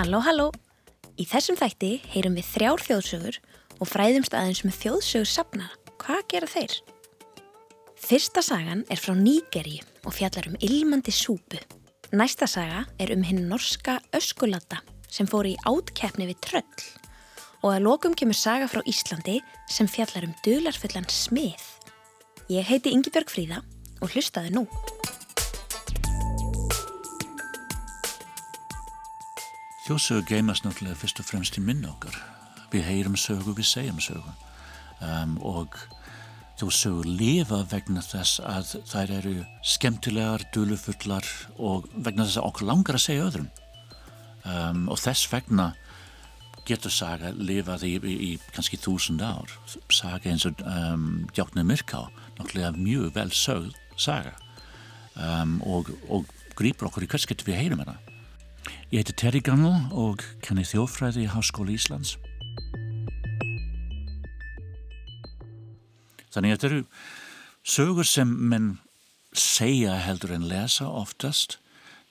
Halló, halló! Í þessum þætti heyrum við þrjár þjóðsögur og fræðumst aðeins með þjóðsögur sapna. Hvað gera þeir? Fyrsta sagan er frá Nígeri og fjallar um ilmandi súpu. Næsta saga er um hinn norska öskulata sem fór í átkeppni við tröll og að lokum kemur saga frá Íslandi sem fjallar um dularfullan smið. Ég heiti Yngibjörg Fríða og hlustaði nú. Þjóðsögur geimast náttúrulega fyrst og fremst í minna okkar. Við heyrum sögu, við segjum sögu. Um, og þjóðsögur lifa vegna þess að þær eru skemmtilegar, dulufullar og vegna þess að okkur langar að segja öðrum. Um, og þess vegna getur saga lifað í, í, í kannski þúsund ár. Saga eins og um, Djáknir Myrká náttúrulega mjög vel sögð saga. Um, og, og grýpur okkur í hvers getur við heyrum hérna Ég heiti Terry Gunnell og kenni þjófræði í Háskóli Íslands Þannig að þetta eru sögur sem menn segja heldur en lesa oftast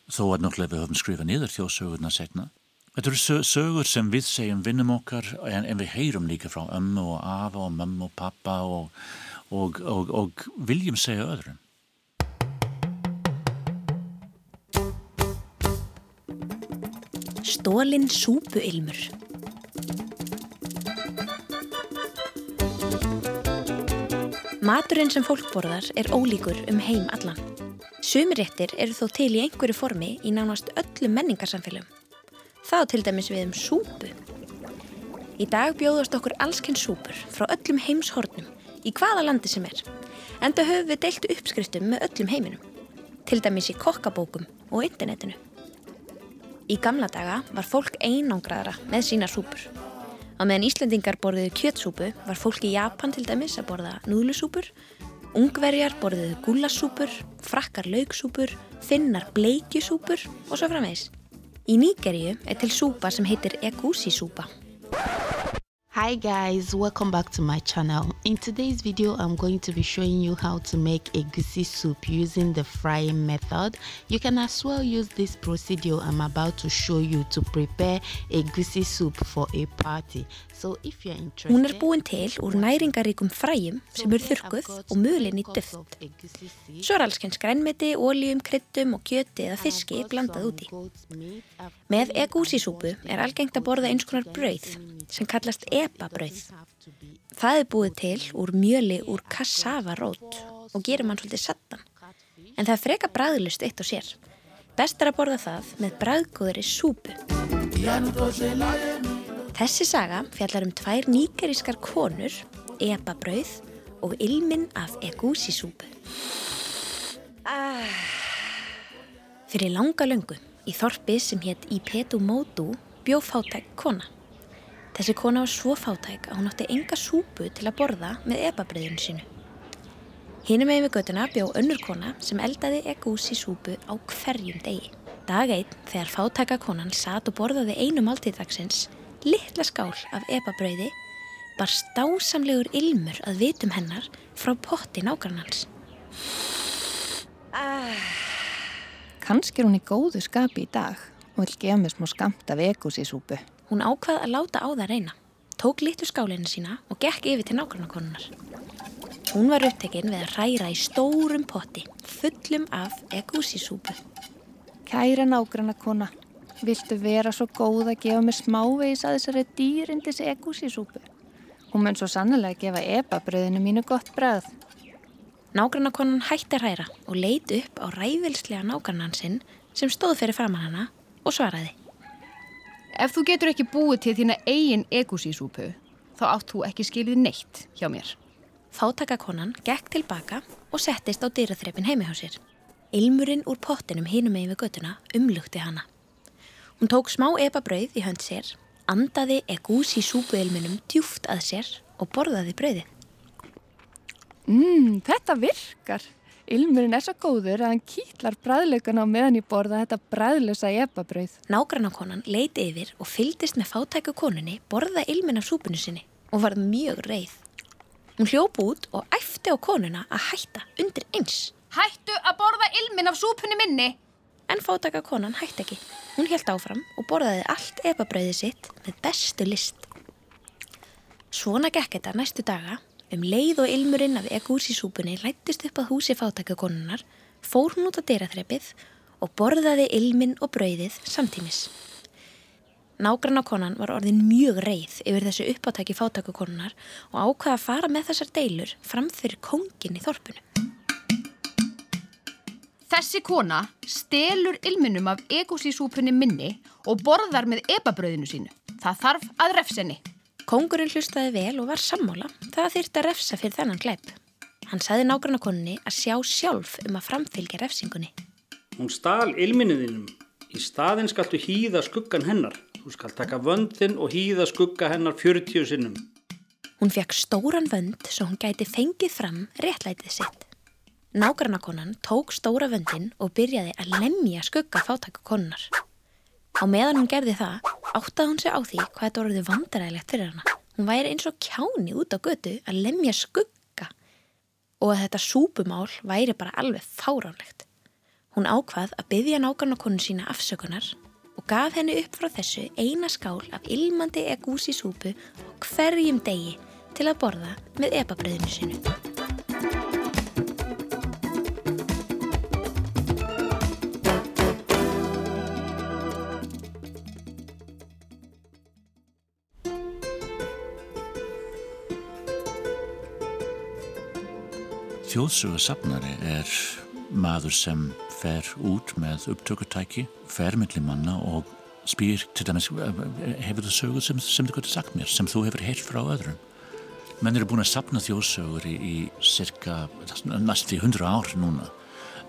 þó að náttúrulega við höfum skrifað niður þjóðsögurna setna. Þetta eru sögur sem við segjum vinnum okkar en, en við heyrum líka frá ömmu og afa og mömmu og pappa og, og, og, og viljum segja öðrum. Stólinn súpuilmur Maturinn sem fólk borðar er ólíkur um heim allan. Sumiréttir eru þó til í einhverju formi í nánast öllum menningarsamfélum. Það til dæmis við um súpu. Í dag bjóðast okkur allskenn súpur frá öllum heimshornum í hvaða landi sem er. Enda höfum við deilt uppskriftum með öllum heiminum. Til dæmis í kokkabókum og internetinu. Í gamla daga var fólk einangraðra með sína súpur. Á meðan Íslendingar borðiðu kjötsúpu var fólk í Japan til dæmis að borða núðlusúpur Ungverjar borðiðu gúlasúpur, frakkar laugsúpur, finnar bleikjusúpur og svo framvegs. Í Nígeríu er til súpa sem heitir egusi súpa. Hi guys, welcome back to my channel. In today's video, I'm going to be showing you how to make egusi soup using the frying method. You can as well use this procedure I'm about to show you to prepare egusi soup for a party. So if you're interested... Hún er búin til úr næringaríkum fræjum sem eru þurkuð og mulin í duft. Svo er allsken skrænmeti, óljum, kryttum og kjöti eða fiski blandað úti. Með egusi súpu er algengt að borða eins konar brauð sem kallast ebabrauð. Það er búið til úr mjöli úr kassavarót og gerir mann svolítið sattan. En það freka bræðlust eitt og sér. Best er að borða það með bræðgóðri súpu. Þessi saga fjallar um tvær nýgerískar konur, ebabrauð og ilminn af egusi súpu. Fyrir langa löngu í þorpi sem hétt Ipetu Módu bjó fátæk kona. Þessi kona var svo fátæk að hún átti enga súpu til að borða með ebabröðinu sínu. Hinnum með við göttuna bjó önnur kona sem eldaði egúsi súpu á hverjum degi. Dag einn þegar fátækakonan satt og borðaði einu máltíðdagsins, litla skál af ebabröði, bar stásamlegur ilmur að vitum hennar frá potti nágrannans. Ah. Kanski er hún í góðu skapi í dag og vil gefa mér smá skamt af egúsi súpu. Hún ákvað að láta á það reyna, tók litur skálinu sína og gekk yfir til nágrannakonunar. Hún var upptekinn við að hræra í stórum potti, fullum af egúsisúpu. Kæra nágrannakona, viltu vera svo góð að gefa mér smávegis að þessari dýrindis egúsisúpu? Hún mun svo sannlega gefa ebabröðinu mínu gott bröð. Nágrannakonan hætti að hræra og leit upp á ræðvilslega nágrannan sinn sem stóð fyrir framann hana og svaraði. Ef þú getur ekki búið til þína eigin egusísúpu, þá átt þú ekki skilið neitt hjá mér. Fátakakonan gekk tilbaka og settist á dýraþrepin heimi á sér. Ilmurinn úr pottinum hinum megin við göttuna umlugti hana. Hún tók smá ebabrauð í hönd sér, andaði egusísúpuilminum djúft að sér og borðaði brauðið. Mmm, þetta virkar! Ilmurinn er svo góður að hann kýtlar bræðlaugana á meðan ég borða þetta bræðlösa ebabrauð. Nágrannakonan leiti yfir og fyldist með fátæku konunni borða ilminn af súpunu sinni og varð mjög reið. Hún hljóp út og æfti á konuna að hætta undir eins. Hættu að borða ilminn af súpunni minni! En fátæka konan hætti ekki. Hún held áfram og borðaði allt epabröðið sitt með bestu list. Svona gekk þetta næstu daga, um leið og ilmurinn af egúsísúpunni lættist upp að húsi fátakakonunnar, fór hún út á dyraþreppið og borðaði ilminn og bröðið samtímis. Nágrann á konan var orðin mjög reið yfir þessu uppáttæki fátakukonunar og ákvaða að fara með þessar deilur fram fyrir kongin í þorpunu. Þessi kona stelur ilminum af egosísúpunni minni og borðar með ebabröðinu sínu. Það þarf að refsenni. Kongurinn hlustaði vel og var sammála. Það þyrta að refsa fyrir þennan gleip. Hann saði nágrann á konunni að sjá sjálf um að framfylgja refsingunni. Hún stál ilminniðinum. Í staðin skaltu hýða skuggan hennar. Þú skal taka vöndin og hýða skugga hennar 40 sinnum. Hún fekk stóran vönd svo hún gæti fengið fram réttlætið sitt. Nágrannakonan tók stóra vöndin og byrjaði að lemja skugga fátakakonunnar. Á meðan hún gerði það, áttaði hún sig á því hvað þetta voruði vandarægilegt fyrir hana. Hún væri eins og kjáni út á götu að lemja skugga og að þetta súpumál væri bara alveg fáránlegt. Hún ákvað að byggja nágrannakonun sína afsökunar og gaf henni upp frá þessu eina skál af ilmandi egúsi súpu og hverjum degi til að borða með epabröðinu sinu. Þjóðsugarsafnari er maður sem fer út með upptökutæki, fer millir manna og spýr til dæmis hefur það sögur sem, sem þú getur sagt mér, sem þú hefur heilt frá öðrum. Menn eru búin að sapna þjóðsögur í, í cirka næstu hundra ár núna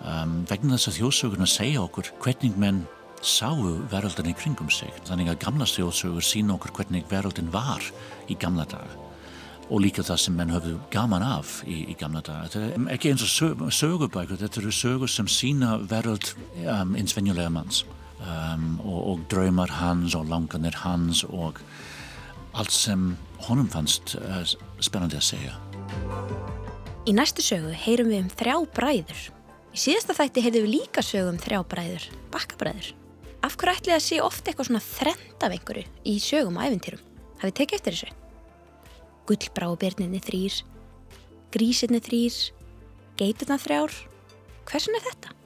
um, vegna þess að þjóðsögurna segja okkur hvernig menn sáu veröldin í kringum sig. Þannig að gamla þjóðsögur sína okkur hvernig veröldin var í gamla daga og líka það sem menn höfðu gaman af í, í gamla daga. Þetta er ekki eins og sög, sögubækur, þetta eru sögur sem sína veröld um, eins venjulega manns um, og, og draumar hans og langanir hans og allt sem honum fannst uh, spennandi að segja. Í næstu sögu heyrum við um þrjá bræður. Í síðasta þætti heyrðum við líka sögu um þrjá bræður, bakkabræður. Af hverju ætli það sé ofta eitthvað svona þrend af einhverju í sögum og æfintýrum? Hafið tekið eftir þessu? Gullbrábirninni þrýr, grísinni þrýr, geiturna þrjár. Hversun er þetta?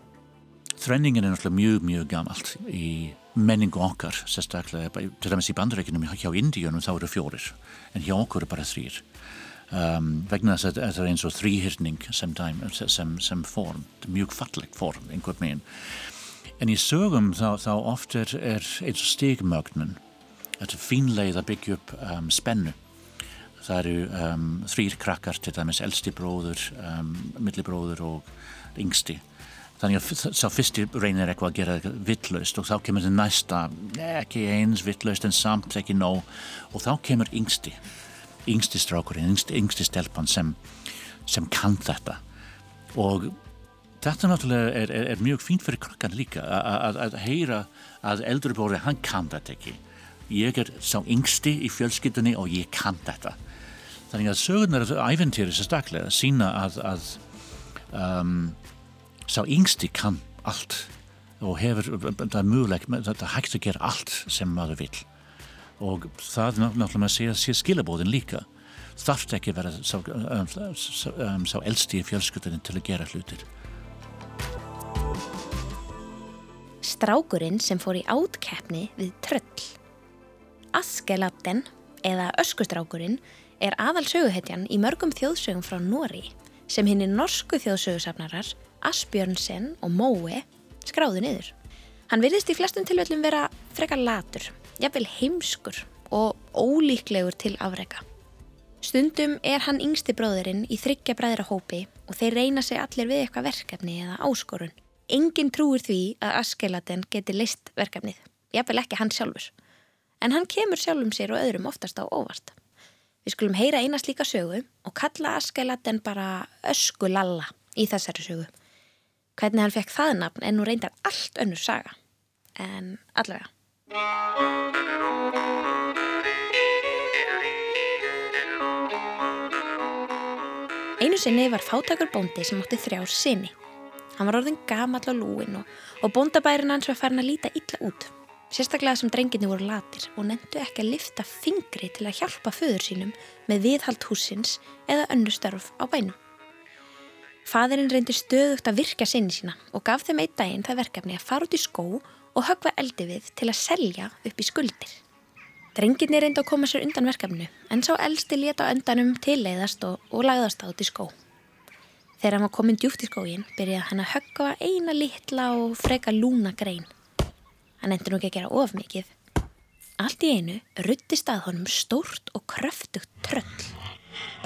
Þrenningin er náttúrulega mjög, mjög gamalt í menningu okkar, sérstaklega til dæmis í bandarækjunum hjá Indíunum þá eru fjórir, en hjá okkur er bara þrýr. Um, vegna þess að þetta er eins og þrýhyrning sem, sem, sem form, mjög fallegt form einhvern veginn. En í sögum þá, þá oft er, er eins og fínleið að byggja upp um, spennu það eru um, þrýr krakkar til dæmis elsti bróður, um, millibróður og yngsti. Þannig að sá fyrsti reynir eitthvað að gera eitthvað vittlaust og þá kemur það næsta. Ekki eins vittlaust en samt ekki nóg. Og þá kemur yngsti yngsti strákurinn, yngsti, yngsti stelpann sem, sem kann þetta. Og þetta náttúrulega er, er, er mjög fínt fyrir krakkan líka að heyra að bróður hann kann þetta ekki. Ég er sá yngsti í fjölskyldunni og ég kann þetta Þannig að sögurnar æfintýri sérstaklega sína að, að um, sá yngsti kann allt og hefur, það er mjög það er hægt að gera allt sem maður vil og það náttúrulega sé, sé skilabóðin líka. Þarf ekki vera sá, um, sá, um, sá elsti í fjölskyldunni til að gera hlutir. Strákurinn sem fór í átkeppni við tröll. Askelabden eða öskustrákurinn er aðal söguhetjan í mörgum þjóðsögum frá Nóri sem hinn er norsku þjóðsögursafnarar Asbjörnsen og Móe skráðu niður. Hann virðist í flestum tilvellum vera frekar latur, jafnvel heimskur og ólíklegur til afrega. Stundum er hann yngsti bróðurinn í þryggja bræðra hópi og þeir reyna sig allir við eitthvað verkefni eða áskorun. Engin trúir því að Askeladen geti list verkefnið, jafnvel ekki hann sjálfur. En hann kemur sjálfum sér og öðrum oftast á óvart. Við skulum heyra eina slíka sögu og kalla Askeladen bara Öskulalla í þessari sögu. Hvernig hann fekk það nafn en nú reyndar allt önnur saga. En allavega. Einu sinni var fátakar bóndi sem átti þrjár sinni. Hann var orðin gamall á lúin og, og bóndabærin hans var farin að líta illa út. Sérstaklega sem drenginni voru latir og nendu ekki að lifta fingri til að hjálpa föður sínum með viðhald húsins eða önnu störf á bænum. Fadurinn reyndi stöðugt að virka sinni sína og gaf þeim einn daginn það verkefni að fara út í skó og högva eldi við til að selja upp í skuldir. Drenginni reyndi að koma sér undan verkefnu en sá elsti leta á endanum tilleiðast og, og lagðast á út í skó. Þegar hann var komin djúft í skógin byrjaði hann að högva eina litla og freka lúna grein. Hann endur nú ekki að gera of mikið. Allt í einu ruttist að honum stórt og kröftugt tröll.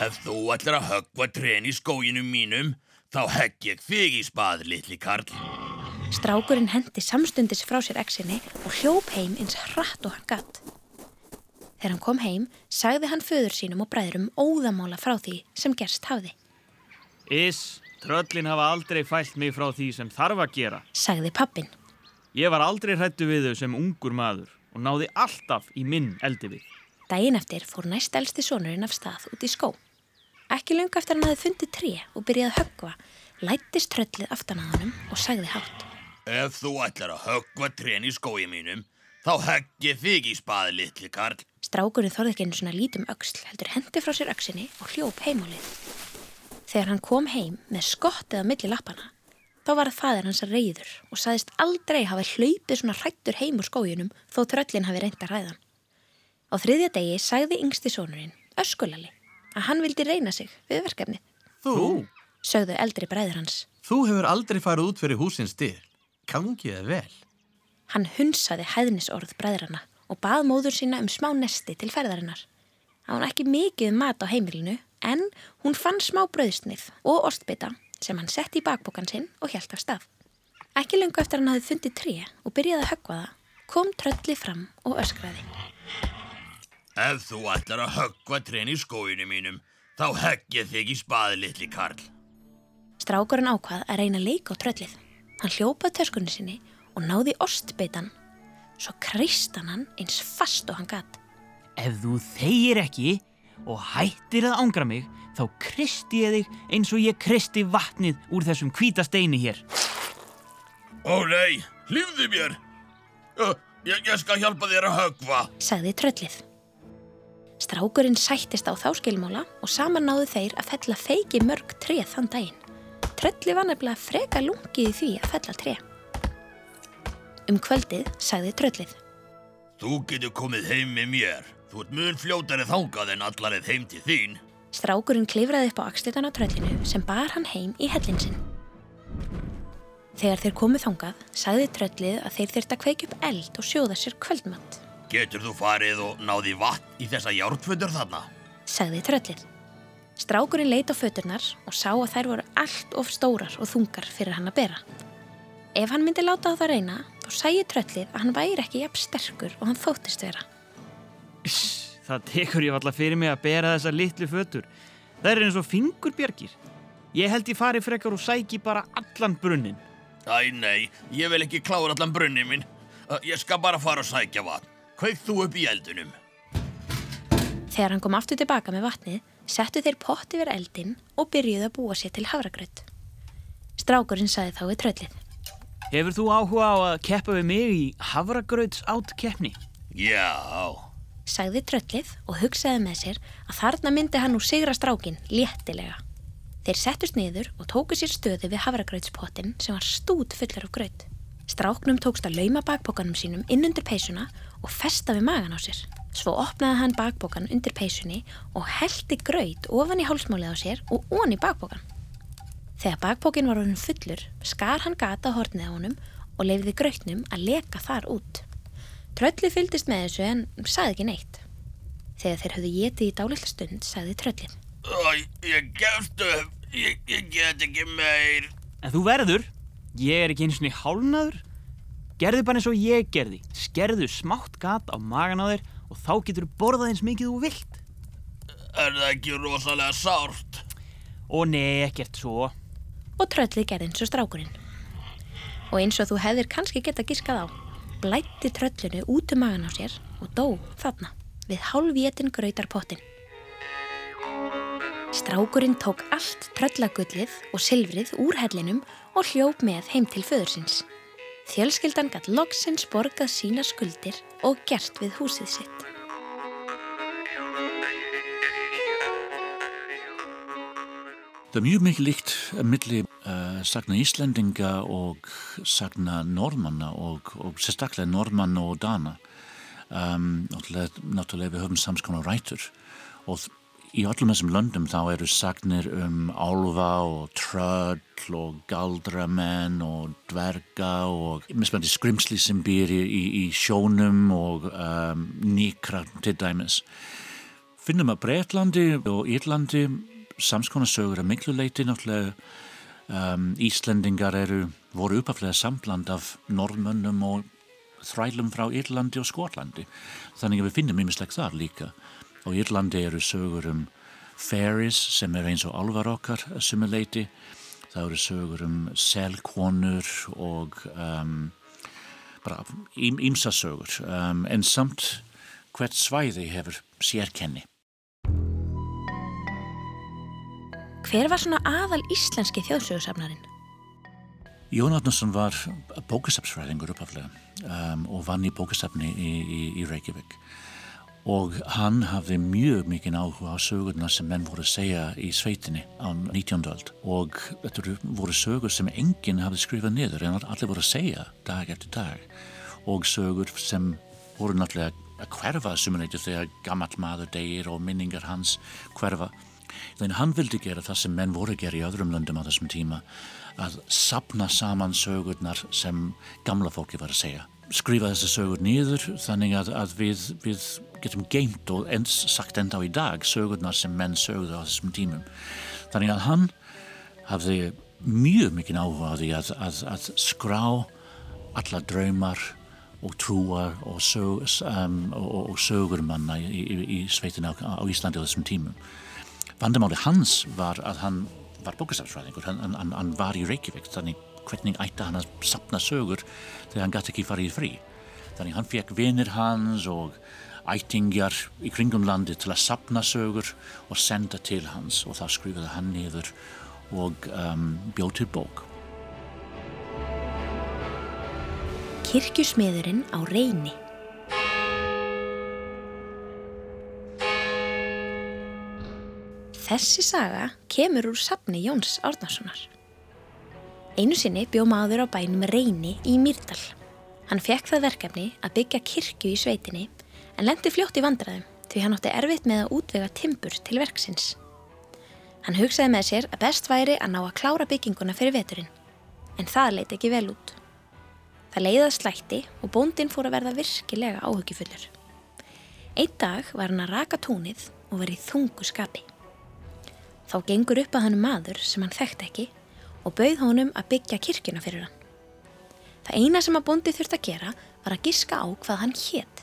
Ef þú ætlar að höggva trén í skóginum mínum, þá hegg ég þig í spað, litli karl. Strákurinn hendi samstundis frá sér eksinni og hljóp heim eins hratt og hann gatt. Þegar hann kom heim, sagði hann föður sínum og bræðurum óðamála frá því sem gerst hafði. Is, tröllin hafa aldrei fælt mig frá því sem þarf að gera. Sagði pappin. Ég var aldrei hrættu við þau sem ungur maður og náði alltaf í minn eldi við. Dægin eftir fór næst elsti sonurinn af stað út í skó. Ekki lung eftir hann hafði fundið tré og byrjaði að höggva, lættist tröllið aftan að honum og sagði hátt. Ef þú ætlar að höggva trén í skói mínum, þá hegg ég þig í spað, litli karl. Strákurinn þorði ekki einu svona lítum öxl, heldur hendi frá sér öxinni og hljóp heimálið. Þegar hann kom heim með skottið á milli lappana, þá var það fadir hans reyður og saðist aldrei hafa hlaupið svona hrættur heim úr skójunum þó tröllin hafi reynda ræðan. Á þriðja degi sagði yngsti sonurinn, öskulali, að hann vildi reyna sig við verkefni. Þú? Sögðu eldri bræður hans. Þú hefur aldrei farið út fyrir húsins dyr. Gangið er vel. Hann hunsaði hæðnisorð bræðrana og bað móður sína um smá nesti til ferðarinnar. Það var ekki mikið mat á heimilinu en hún fann smá brauðsnið og ostbytta sem hann setti í bakbókan sinn og hjælt af stað. Ekki lengu eftir hann hafði fundið tré og byrjaði að höggva það, kom trölli fram og öskraði. Ef þú ætlar að höggva trén í skóinu mínum, þá hegg ég þig í spað, litli karl. Strákurinn ákvað að reyna að leika á tröllið. Hann hljópaði töskunni sinni og náði ostbyttan, svo kreistan hann eins fast og hann gatt. Ef þú þegir ekki og hættir að ángra mig, þá kristi ég þig eins og ég kristi vatnið úr þessum hvíta steini hér. Ó nei, hlýfðu mér. Ég, ég skal hjálpa þér að höggva. sagði tröllið. Strákurinn sættist á þá skilmála og saman náðu þeir að fella feiki mörg treð þann daginn. Trölli var nefnilega freka lungið í því að fella treð. Um kvöldið sagði tröllið. Þú getur komið heim með mér. Þú ert mun fljótari þangað en allarið heim til þín. Strákurinn klifraði upp á axlitan á tröllinu sem bar hann heim í hellin sinn. Þegar þeir komu þangað, sagði tröllið að þeir þyrta að kveikja upp eld og sjóða sér kvöldmatt, Getur þú farið og náði vatn í þessa járnfötur þarna? sagði tröllið. Strákurinn leit á föturnar og sá að þær voru allt of stórar og þungar fyrir hann að bera. Ef hann myndi láta á það reyna, þá sæði tröllið að hann væri ekki jafn sterkur og hann þóttist vera. Iss, það tekur ég alltaf fyrir mig að bera þessar litlu fötur. Það er eins og fingurbjörgir. Ég held ég fari frekar og sæki bara allan brunnin. Æ nei, ég vil ekki klára allan brunni minn. Ég skal bara fara og sækja vatn. Kveik þú upp í eldunum. Þegar hann kom aftur tilbaka með vatnið, settu þeir pott yfir eldin og byrjuðu að búa sér til havragraut. Strákurinn sagði þá við tröllið. Hefur þú áhuga á að keppa við mig í havragrauts átt keppni? Já, sagði tröllið og hugsaði með sér að þarna myndi hann nú sigra strákin léttilega. Þeir settust niður og tóku sér stöðu við havragrautspottin sem var stút fullar af graut. Stráknum tókst að lauma bakbókanum sínum inn undir peysuna og festa við magan á sér. Svo opnaði hann bakbókan undir peysunni og heldi graut ofan í hálsmálið á sér og ón í bakbókan. Þegar bakbókin var honum fullur, skar hann gata á hornið á honum og leifiði grautnum að leka þar út. Tröllið fylgdist með þessu en sagði ekki neitt. Þegar þeir höfðu getið í dálitla stund, sagði tröllið. Æ, ég gefst upp. Ég, ég get ekki meir. En þú verður. Ég er ekki eins og niður hálnaður. Gerðu bara eins og ég gerði. Skerðu smátt gat á magan á þér og þá getur þú borðað eins mikið þú vilt. Er það ekki rosalega sárt? Og nei, ekkert svo. Og tröllið gerði eins og strákurinn. Og eins og þú hefðir kannski geta giskað á, blætti tröllinu út um magan á sér og dó þarna við hálfvétin grautarpottin. Strákurinn tók allt tröllagullið og silfrið úr hellinum og hljóp með heim til föðursins. Fjölskyldan gatt loksins borgað sína skuldir og gert við húsið sitt. Það er mjög mikið líkt milli uh, sagna Íslendinga og sagna normanna og, og sérstaklega normanna og dana. Um, náttúrulega við höfum samskona rætur og í öllum þessum löndum þá eru sagnir um álfa og tröll og galdramenn og dverga og mismandi skrimsli sem býr í, í, í sjónum og um, nýkra til dæmis. Finnum að Breitlandi og Írlandi samskonarsögur að miklu leiti náttúrulega um, Íslendingar eru voru uppaflega sambland af norðmönnum og þrælum frá Írlandi og Skotlandi. Þannig að við finnum ymmislegt þar líka. Og Írlandi eru sögur um fairies sem er eins og alvar okkar sem er leiti það eru sögur um selkonur og um, bara ímsa sögur. Um, en samt hvert svæði hefur sérkenni Hver var svona aðal íslenski þjóðsögursafnarinn? Jón Átnarsson var bókasafsfræðingur uppaflega um, og vann í bókasafni í, í, í Reykjavík og hann hafði mjög mikinn áhuga á sögurna sem menn voru að segja í sveitinni á 19. öld og þetta voru sögur sem enginn hafði skrifað niður en allir voru að segja dag eftir dag og sögur sem voru náttúrulega að hverfa sumuleiti þegar gammal maður degir og minningar hans hverfa Þannig hann vildi gera það sem menn voru að gera í öðrum löndum á þessum tíma að sapna saman sögurnar sem gamla fólki var að segja. Skrifa þessi sögur nýður þannig að, að við, við getum geimt og ens, sagt enda á í dag sögurnar sem menn sögðu á þessum tímum. Þannig að hann hafði mjög mikinn áhuga á því að, að, að skrá alla draumar og trúar og, sög, um, og, og sögurmanna í, í, í sveitina á, á Íslandi á þessum tímum. Vandamáli hans var að hann var bókastafsfræðingur, hann, hann, hann var í Reykjavík, þannig hvernig ætti hann að sapna sögur þegar hann gæti ekki farið í frí. Þannig hann fekk vinir hans og ættingjar í kringum landi til að sapna sögur og senda til hans og það skrifaði hann niður og um, bjóð til bók. Kirkjusmiðurinn á reyni Þessi saga kemur úr safni Jóns Árnarssonar. Einu sinni bjó maður á bænum Reyni í Mýrdal. Hann fekk það verkefni að byggja kirkju í sveitinni en lendi fljótt í vandraðum því hann átti erfitt með að útvega timpur til verksins. Hann hugsaði með sér að best væri að ná að klára bygginguna fyrir veturinn, en það leiti ekki vel út. Það leiðað slætti og bóndin fór að verða virkilega áhugifullur. Einn dag var hann að raka tónið og verið þungu skapi. Þá gengur upp að hann maður sem hann þekkt ekki og bauð honum að byggja kirkuna fyrir hann. Það eina sem að bondi þurft að gera var að giska á hvað hann hétt.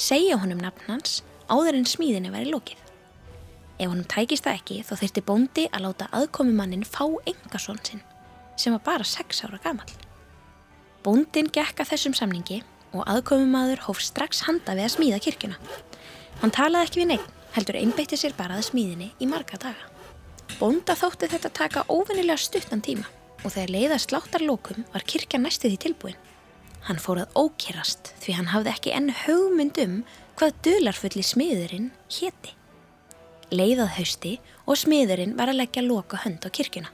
Segja honum nafn hans áður en smíðinni væri lókið. Ef honum tækist það ekki þá þurfti bondi að láta aðkomumannin fá engasón sinn sem var bara 6 ára gamal. Bondin gekka þessum samningi og aðkomumadur hóf strax handa við að smíða kirkuna. Hann talaði ekki við neitt, heldur einbeitti sér bara að smíðinni í marga daga. Bónda þótti þetta taka óvinnilega stuttan tíma og þegar leiðast láttarlókum var kirkja næstu því tilbúin. Hann fór að ókýrast því hann hafði ekki enn hugmynd um hvað dularfulli smiðurinn hétti. Leiðað hausti og smiðurinn var að leggja loka hönd á kirkjuna.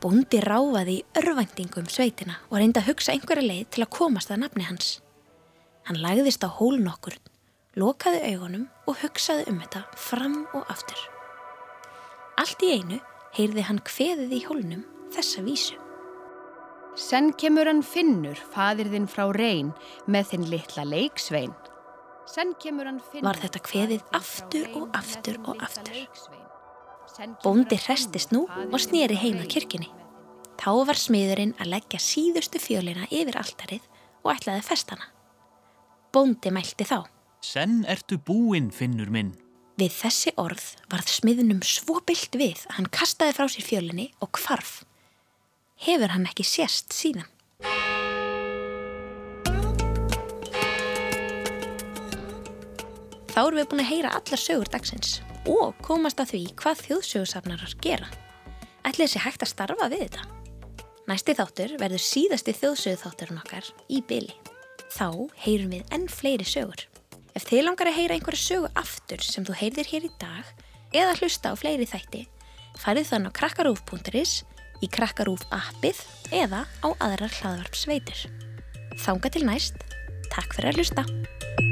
Bóndi ráfaði í örvæntingum sveitina og reynda að hugsa einhverja leið til að komast að nafni hans. Hann lagðist á hólun okkur, lokaði augunum og hugsaði um þetta fram og aftur. Allt í einu heyrði hann kveðið í hólnum þessa vísu. Senn kemur hann finnur, fadir þinn frá reyn, með þinn litla leiksvein. Var þetta kveðið aftur og aftur og aftur. Bóndi hrestist nú og snýri heima kirkini. Þá var smiðurinn að leggja síðustu fjölina yfir alltarið og ætlaði festana. Bóndi mælti þá. Senn ertu búinn, finnur minn. Við þessi orð varð smiðnum svo byllt við að hann kastaði frá sér fjölinni og kvarf. Hefur hann ekki sérst síðan? Þá erum við búin að heyra allar sögur dagsins og komast að því hvað þjóðsögursafnarar gera. Ætli þessi hægt að starfa við þetta? Næsti þáttur verður síðasti þjóðsögu þátturinn okkar í byli. Þá heyrum við enn fleiri sögur. Ef þið langar að heyra einhverju sögu aftur sem þú heyrðir hér í dag eða hlusta á fleiri þætti, farið þann á krakkarúf.is, í krakkarúf appið eða á aðrar hlaðvarp sveitir. Þánga til næst, takk fyrir að hlusta!